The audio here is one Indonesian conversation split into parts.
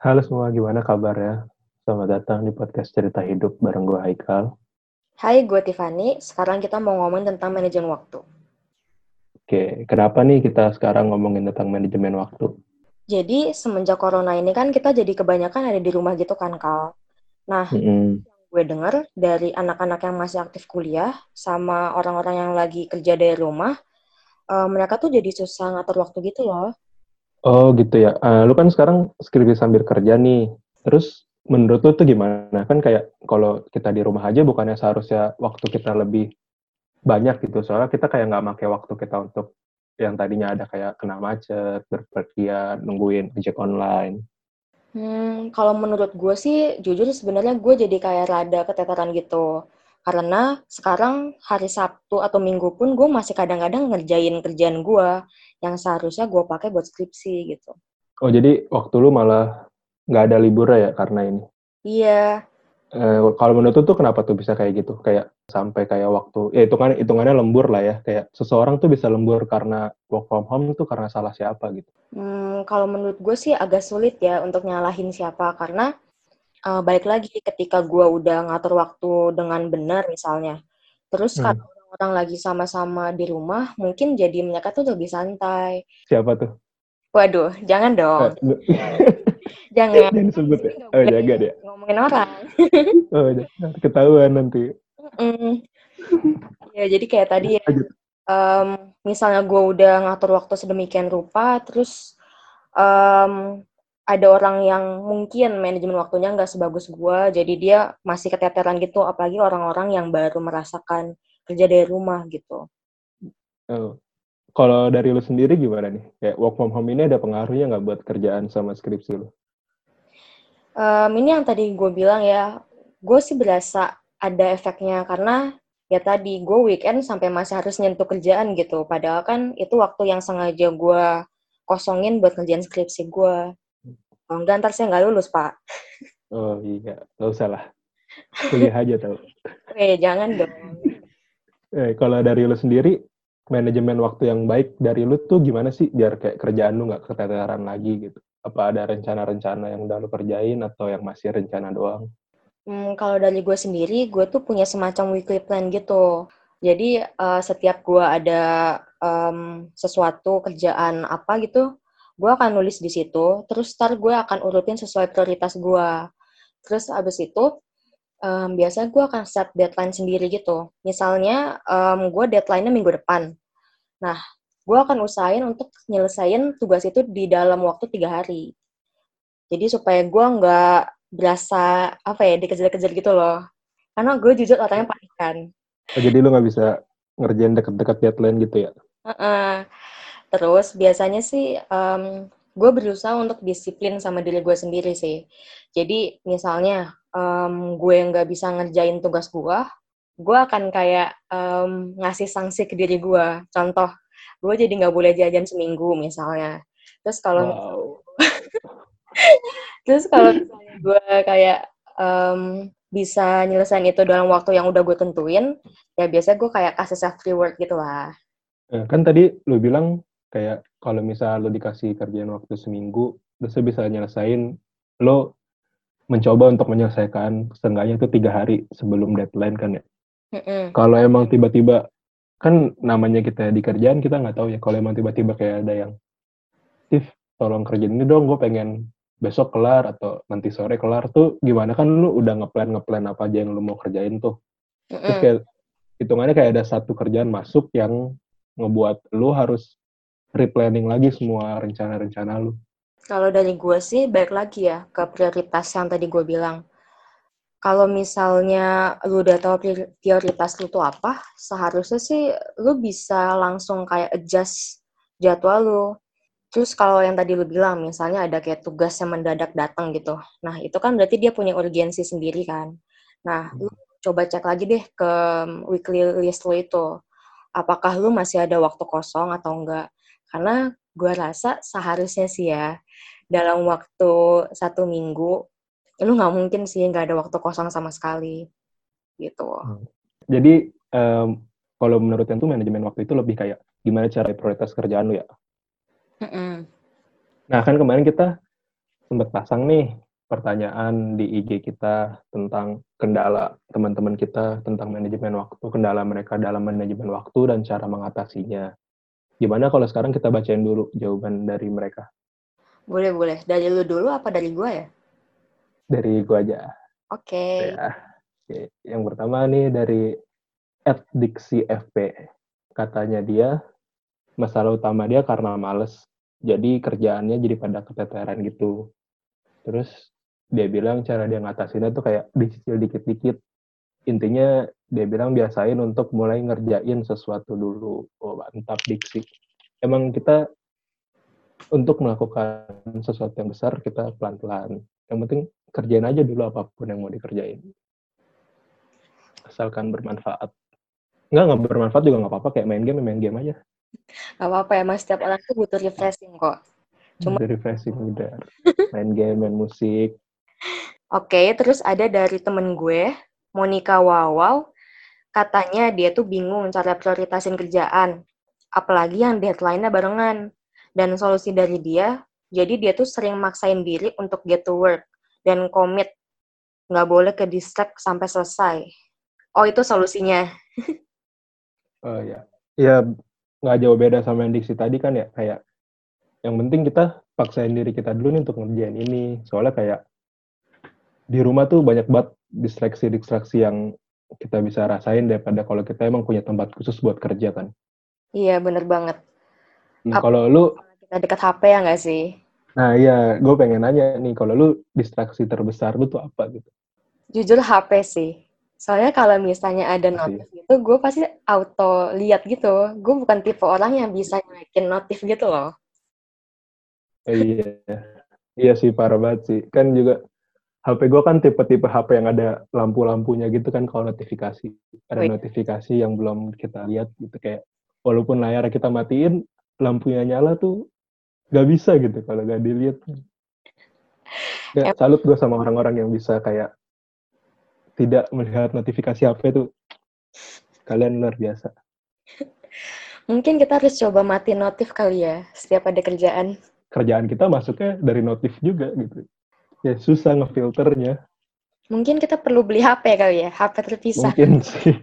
Halo semua, gimana kabarnya? Selamat datang di podcast Cerita Hidup bareng gue Haikal. Hai, gue Tiffany. Sekarang kita mau ngomongin tentang manajemen waktu. Oke, kenapa nih kita sekarang ngomongin tentang manajemen waktu? Jadi, semenjak corona ini kan kita jadi kebanyakan ada di rumah gitu kan, Kal. Nah, Mm -mm. gue denger dari anak-anak yang masih aktif kuliah sama orang-orang yang lagi kerja dari rumah, eh, mereka tuh jadi susah ngatur waktu gitu loh. Oh gitu ya. Eh, lu kan sekarang skripsi sambil kerja nih. Terus menurut lu tuh gimana? Kan kayak kalau kita di rumah aja bukannya seharusnya waktu kita lebih banyak gitu. Soalnya kita kayak nggak pakai waktu kita untuk yang tadinya ada kayak kena macet, berpergian, nungguin ojek online. Hmm, kalau menurut gue sih, jujur sebenarnya gue jadi kayak rada keteteran gitu. Karena sekarang hari Sabtu atau Minggu pun gue masih kadang-kadang ngerjain kerjaan gue yang seharusnya gue pakai buat skripsi gitu. Oh jadi waktu lu malah nggak ada libur ya karena ini? Iya, Eh, kalau menurut lu tuh kenapa tuh bisa kayak gitu? Kayak sampai kayak waktu, ya hitungannya, hitungannya lembur lah ya. Kayak seseorang tuh bisa lembur karena work from home tuh karena salah siapa gitu. Hmm, kalau menurut gue sih agak sulit ya untuk nyalahin siapa karena uh, balik lagi ketika gue udah ngatur waktu dengan benar misalnya, terus Hmm. kalau orang-orang lagi sama-sama di rumah, mungkin jadi mereka tuh lebih santai. Siapa tuh? Waduh, jangan dong, Eh, jangan. Jangan disebut ya. Oh jaga deh. Ngomongin orang. Oh jangan ketahuan nanti. Mm. Ya jadi kayak tadi ya, em, misalnya gue udah ngatur waktu sedemikian rupa, terus em, ada orang yang mungkin manajemen waktunya nggak sebagus gue, jadi dia masih keteteran gitu, apalagi orang-orang yang baru merasakan kerja dari rumah gitu. Oh. Kalau dari lu sendiri gimana nih? Kayak work from home ini ada pengaruhnya nggak buat kerjaan sama skripsi lu? Em, ini yang tadi gue bilang ya, gue sih berasa ada efeknya karena ya tadi gue weekend sampai masih harus nyentuh kerjaan gitu, padahal kan itu waktu yang sengaja gue kosongin buat kerjaan skripsi gue. Kalau enggak ntar saya nggak lulus pak. Oh iya, nggak usah lah. Kuliah aja tau. Eh jangan dong. Eh, kalau dari lu sendiri, manajemen waktu yang baik dari lu tuh gimana sih biar kayak kerjaan lu nggak keteteran lagi gitu? Apa ada rencana-rencana yang udah lu kerjain atau yang masih rencana doang? Hmm, kalau dari gue sendiri, gue tuh punya semacam weekly plan gitu. Jadi eh, setiap gue ada em, sesuatu kerjaan apa gitu, gue akan nulis di situ. Terus ntar gue akan urutin sesuai prioritas gue. Terus abis itu em, biasanya gue akan set deadline sendiri gitu. Misalnya em, gue deadline-nya minggu depan. Nah, gue akan usahain untuk nyelesain tugas itu di dalam waktu tiga hari. Jadi supaya gue nggak berasa apa ya dikejar-kejar gitu loh. Karena gue jujur orangnya panikan. Oh, jadi lu nggak bisa ngerjain deket-deket deadline gitu ya? Heeh. Terus biasanya sih em, gue berusaha untuk disiplin sama diri gue sendiri sih. Jadi misalnya em, gue nggak bisa ngerjain tugas gue, gue akan kayak em, ngasih sanksi ke diri gue. Contoh, gue jadi nggak boleh jajan seminggu misalnya. Terus kalau Wow. terus kalau misalnya gue kayak em, bisa nyelesain itu dalam waktu yang udah gue tentuin, ya biasanya gue kayak kasih self reward gitu lah. Eh, kan tadi lu bilang kayak kalau misal lu dikasih kerjaan waktu seminggu, terus lu bisa nyelesain, lu mencoba untuk menyelesaikan setengahnya itu tiga hari sebelum deadline kan ya. Mm-mm. Kalau emang tiba-tiba kan namanya kita di kerjaan kita nggak tahu ya. Kalau emang tiba-tiba kayak ada yang, Tif, tolong kerjain ini dong, gue pengen besok kelar atau nanti sore kelar tuh gimana kan lu udah ngeplan ngeplan apa aja yang lu mau kerjain tuh. Terus Mm-mm. kayak hitungannya kayak ada satu kerjaan masuk yang ngebuat lu harus replanning lagi semua rencana-rencana lu. Kalau dari gue sih, balik lagi ya ke prioritas yang tadi gue bilang. Kalau misalnya lu udah tahu prior- prioritas lu tuh apa, seharusnya sih lu bisa langsung kayak adjust jadwal lu. Terus kalau yang tadi lu bilang, misalnya ada kayak tugas yang mendadak datang gitu. Nah, itu kan berarti dia punya urgensi sendiri kan. Nah, lu coba cek lagi deh ke weekly list lu itu. Apakah lu masih ada waktu kosong atau enggak. Karena gue rasa seharusnya sih ya, dalam waktu satu minggu, lu nggak mungkin sih nggak ada waktu kosong sama sekali. Gitu. Jadi em, kalau menurut tuh manajemen waktu itu lebih kayak gimana cara prioritas kerjaan lu ya. Mm-mm. Nah kan kemarin kita sempat pasang nih pertanyaan di IG kita tentang kendala teman-teman kita tentang manajemen waktu, kendala mereka dalam manajemen waktu dan cara mengatasinya. Gimana kalau sekarang kita bacain dulu jawaban dari mereka? Boleh, boleh. Dari lu dulu apa dari gua ya? Dari gua aja. Oke. Ya. Oke. Yang pertama nih dari Diksi FP. Katanya dia, masalah utama dia karena males. Jadi kerjaannya jadi pada keteteran gitu. Terus dia bilang cara dia ngatasinnya tuh kayak dicicil dikit-dikit. Intinya dia bilang biasain untuk mulai ngerjain sesuatu dulu. Oh, mantap diksi. Emang kita untuk melakukan sesuatu yang besar kita pelan-pelan. Yang penting kerjain aja dulu apa pun yang mau dikerjain. Asalkan bermanfaat. Enggak, nggak bermanfaat juga nggak apa-apa. Kayak main game, main game aja. Gak apa-apa ya, mas. Setiap orang tuh butuh refreshing kok. Cuma Butuh refreshing udah. Main game, main musik, Oke, terus ada dari temen gue, Monica Wawaw, katanya dia tuh bingung cara prioritasin kerjaan, apalagi yang deadline-nya barengan. Dan solusi dari dia, jadi dia tuh sering maksain diri untuk get to work dan komit. Nggak boleh ke distract sampai selesai. Oh, itu solusinya. oh ya. Ya, nggak jauh beda sama yang diksi tadi kan ya. Kayak, yang penting kita paksain diri kita dulu nih untuk ngerjain ini. Soalnya kayak, di rumah tuh banyak banget distraksi-distraksi yang kita bisa rasain daripada kalau kita emang punya tempat khusus buat kerja kan. Iya, bener banget. Nah, kalau lu... Kita dekat HP ya nggak sih? Nah iya, gue pengen nanya nih, kalau lu distraksi terbesar lu tuh apa gitu? Jujur HP sih. Soalnya kalau misalnya ada notif gitu, gue pasti auto lihat gitu. Gue bukan tipe orang yang bisa naikin notif gitu loh. iya, iya sih parah banget sih. Kan juga HP gue kan tipe-tipe HP yang ada lampu-lampunya gitu kan kalau notifikasi. Ada Wait. notifikasi yang belum kita lihat gitu kayak walaupun layar kita matiin, lampunya nyala tuh gak bisa gitu kalau gak dilihat. Ya, salut gue sama orang-orang yang bisa kayak tidak melihat notifikasi HP tuh. Kalian luar biasa. Mungkin kita harus coba mati notif kali ya, setiap ada kerjaan. Kerjaan kita masuknya dari notif juga gitu ya susah ngefilternya. Mungkin kita perlu beli HP kali ya, HP terpisah. Mungkin sih.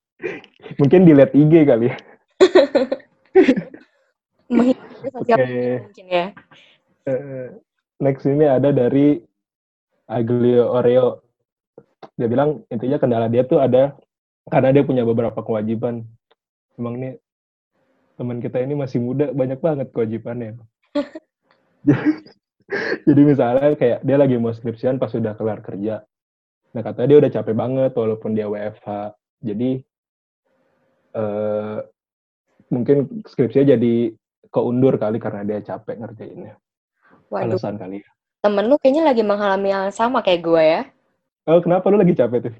mungkin dilihat IG kali ya. Oke. Okay. mungkin ya. Uh, next ini ada dari Aglio Oreo. Dia bilang intinya kendala dia tuh ada karena dia punya beberapa kewajiban. Emang nih teman kita ini masih muda, banyak banget kewajibannya. Jadi misalnya kayak dia lagi mau skripsian pas sudah kelar kerja. Nah katanya dia udah capek banget walaupun dia WFH. Jadi uh, mungkin skripsinya jadi keundur kali karena dia capek ngerjainnya. Waduh. Alasan kali ya. Temen lu kayaknya lagi mengalami hal yang sama kayak gue ya. Oh kenapa lu lagi capek tuh?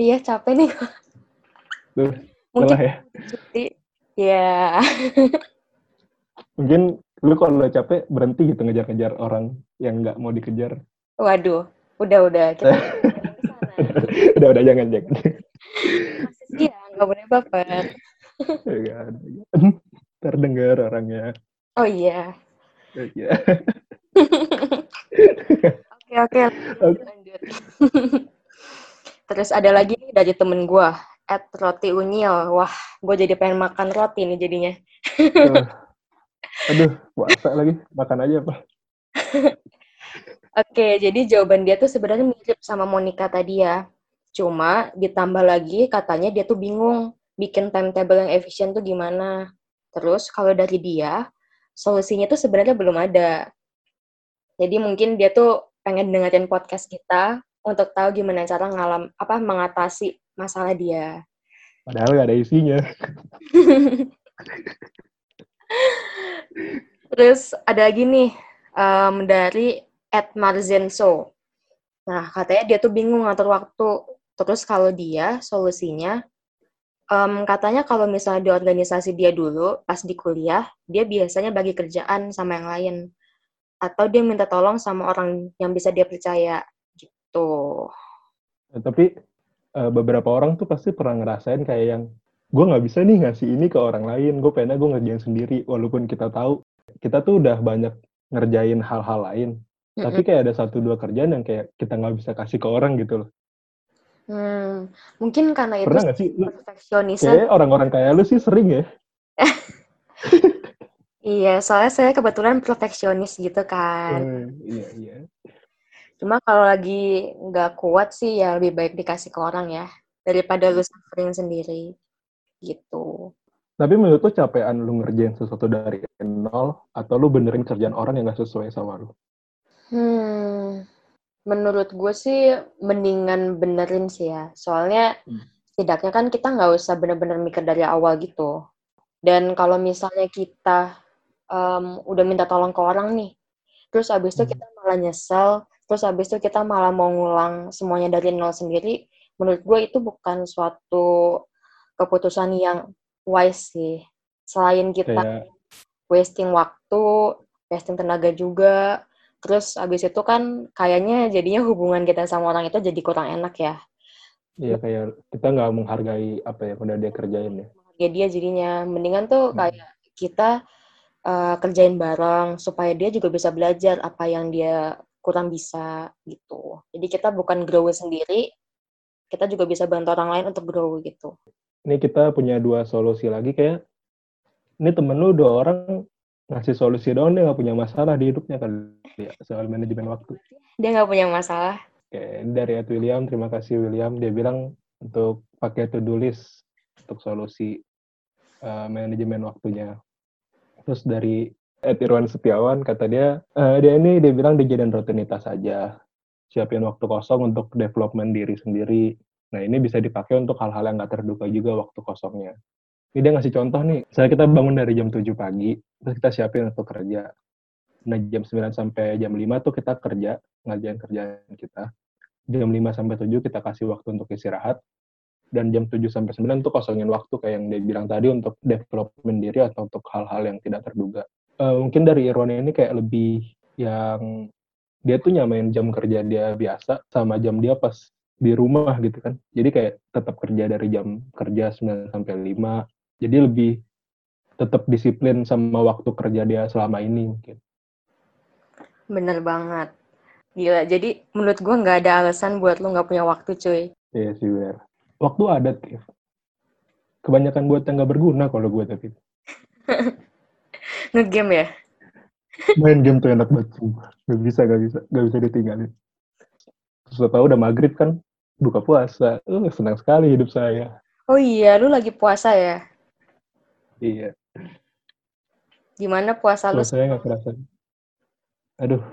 Iya capek nih. Tuh, mungkin ya. Iya. mungkin lu kalau capek berhenti gitu ngejar-ngejar orang yang nggak mau dikejar. Waduh udah udah kita udah udah jangan jangan. Masih ya nggak boleh baper. Terdengar orangnya. Oh iya. Oh, iya. Oke oke. Lanjut. Terus ada lagi nih dari temen gue at roti unyil. Wah gue jadi pengen makan roti nih jadinya Aduh, puasa lagi. Makan aja apa? Oke, jadi jawaban dia tuh sebenarnya mirip sama Monica tadi ya. Cuma ditambah lagi katanya dia tuh bingung bikin timetable yang efisien tuh gimana. Terus kalau dari dia, solusinya tuh sebenarnya belum ada. Jadi mungkin dia tuh pengen dengerin podcast kita untuk tahu gimana cara ngalam apa mengatasi masalah dia. Padahal gak ada isinya. Terus ada lagi nih um, dari Ed Marzenso. Nah, katanya dia tuh bingung ngatur waktu. Terus kalau dia, solusinya, um, katanya kalau misalnya di organisasi dia dulu, pas di kuliah, dia biasanya bagi kerjaan sama yang lain. Atau dia minta tolong sama orang yang bisa dia percaya, gitu. Tapi uh, beberapa orang tuh pasti pernah ngerasain kayak yang gue nggak bisa nih ngasih ini ke orang lain gue pengen gue ngerjain sendiri walaupun kita tahu kita tuh udah banyak ngerjain hal-hal lain Tapi kayak ada satu dua kerjaan yang kayak kita nggak bisa kasih ke orang gitu loh. Hmm, mungkin karena itu Pernah nggak sih? Kayak orang-orang kayak lu sih sering ya. Iya, soalnya saya kebetulan perfeksionis gitu kan. Eh, iya, iya. Cuma kalau lagi nggak kuat sih ya lebih baik dikasih ke orang ya daripada lu suffering sendiri gitu. Tapi menurut lu capean lu ngerjain sesuatu dari nol atau lu benerin kerjaan orang yang gak sesuai sama lu? Hmm, menurut gue sih mendingan benerin sih ya. Soalnya Hmm. setidaknya kan kita nggak usah bener-bener mikir dari awal gitu. Dan kalau misalnya kita em, udah minta tolong ke orang nih, terus abis itu Hmm. kita malah nyesel, terus abis itu kita malah mau ngulang semuanya dari nol sendiri, menurut gue itu bukan suatu keputusan yang wise sih. Selain kita Kayak wasting waktu, wasting tenaga juga. Terus abis itu kan kayaknya jadinya hubungan kita sama orang itu jadi kurang enak ya. ya kayak kita nggak menghargai apa yang udah dia kerjain ya. Ya dia jadinya mendingan tuh Hmm. kayak kita uh, kerjain bareng supaya dia juga bisa belajar apa yang dia kurang bisa gitu. Jadi kita bukan grow sendiri, kita juga bisa bantu orang lain untuk grow gitu. Ini kita punya dua solusi lagi kayak ini temen lu dua orang ngasih solusi doang dia nggak punya masalah di hidupnya kali ya soal manajemen waktu. Dia nggak punya masalah. Oke, dari Ed William, terima kasih William. Dia bilang untuk pakai to-do list untuk solusi uh, manajemen waktunya. Terus dari Ed Irwan Setiawan, kata dia, eh, dia ini dia bilang dijadiin rutinitas aja. Siapin waktu kosong untuk development diri sendiri. Nah, ini bisa dipakai untuk hal-hal yang nggak terduga juga waktu kosongnya. Ini dia ngasih contoh nih, saya kita bangun dari jam 7 pagi, terus kita siapin untuk kerja. Nah, jam 9 sampai jam 5 tuh kita kerja, ngerjain kerjaan kita. Jam 5 sampai 7 kita kasih waktu untuk istirahat. Dan jam 7 sampai 9 tuh kosongin waktu kayak yang dia bilang tadi untuk development diri atau untuk hal-hal yang tidak terduga. Eh, mungkin dari Irwan ini kayak lebih yang dia tuh nyamain jam kerja dia biasa sama jam dia pas di rumah gitu kan. Jadi kayak tetap kerja dari jam kerja 9 sampai 5. Jadi lebih tetap disiplin sama waktu kerja dia selama ini mungkin. Bener banget. Gila, jadi menurut gue nggak ada alasan buat lu nggak punya waktu cuy. Iya sih bener. Waktu ada, Tiff. Kebanyakan buat yang nggak berguna kalau gue tapi. Ngegame ya? Main game tuh enak banget. Gak bisa, gak bisa. Gak bisa ditinggalin. Terus tau udah maghrib kan, buka puasa. Uh, senang sekali hidup saya. Oh iya, lu lagi puasa ya? Iya, Gimana puasa lu? puasanya nggak kerasa. Aduh,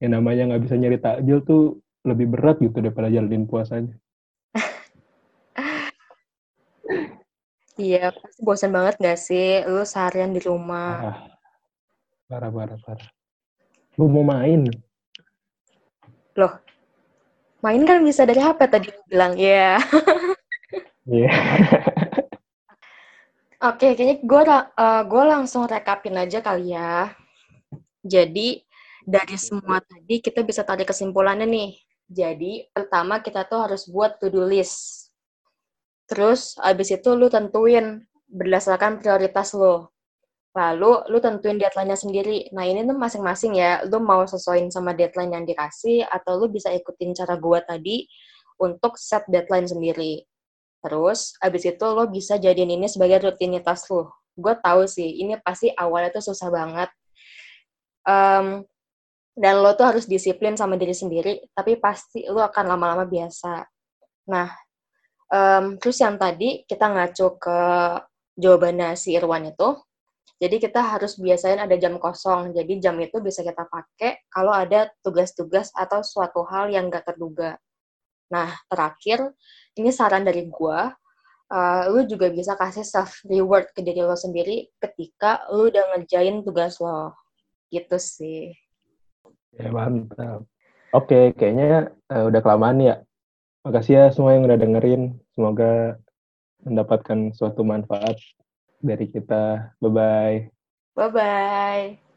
yang namanya nggak bisa nyari takjil tuh lebih berat gitu daripada jalanin puasanya. Iya, pasti bosan banget gak sih? Lu seharian di rumah. Ah, parah, parah, parah. Lu mau main? Loh, main kan bisa dari HP tadi bilang. Iya. Iya. Oke, kayaknya gue gue langsung rekapin aja kali ya. Jadi, dari semua tadi kita bisa tarik kesimpulannya nih. Jadi, pertama kita tuh harus buat to-do list. Terus, abis itu lu tentuin berdasarkan prioritas lo. Lalu, lu tentuin deadline-nya sendiri. Nah, ini tuh masing-masing ya. Lu mau sesuaiin sama deadline yang dikasih, atau lu bisa ikutin cara gua tadi untuk set deadline sendiri. Terus, abis itu lo bisa jadiin ini sebagai rutinitas lo. Gue tahu sih, ini pasti awalnya tuh susah banget. Em, dan lo tuh harus disiplin sama diri sendiri, tapi pasti lo akan lama-lama biasa. Nah, em, terus yang tadi kita ngacu ke jawabannya si Irwan itu, jadi kita harus biasain ada jam kosong. Jadi jam itu bisa kita pakai kalau ada tugas-tugas atau suatu hal yang gak terduga. Nah, terakhir, ini saran dari gua, uh, lu juga bisa kasih self reward ke diri lo sendiri ketika lu udah ngerjain tugas lo. Gitu sih. Ya, mantap. Oke, kayaknya eh, udah kelamaan ya. Makasih ya semua yang udah dengerin. Semoga mendapatkan suatu manfaat dari kita. Bye-bye. Bye-bye.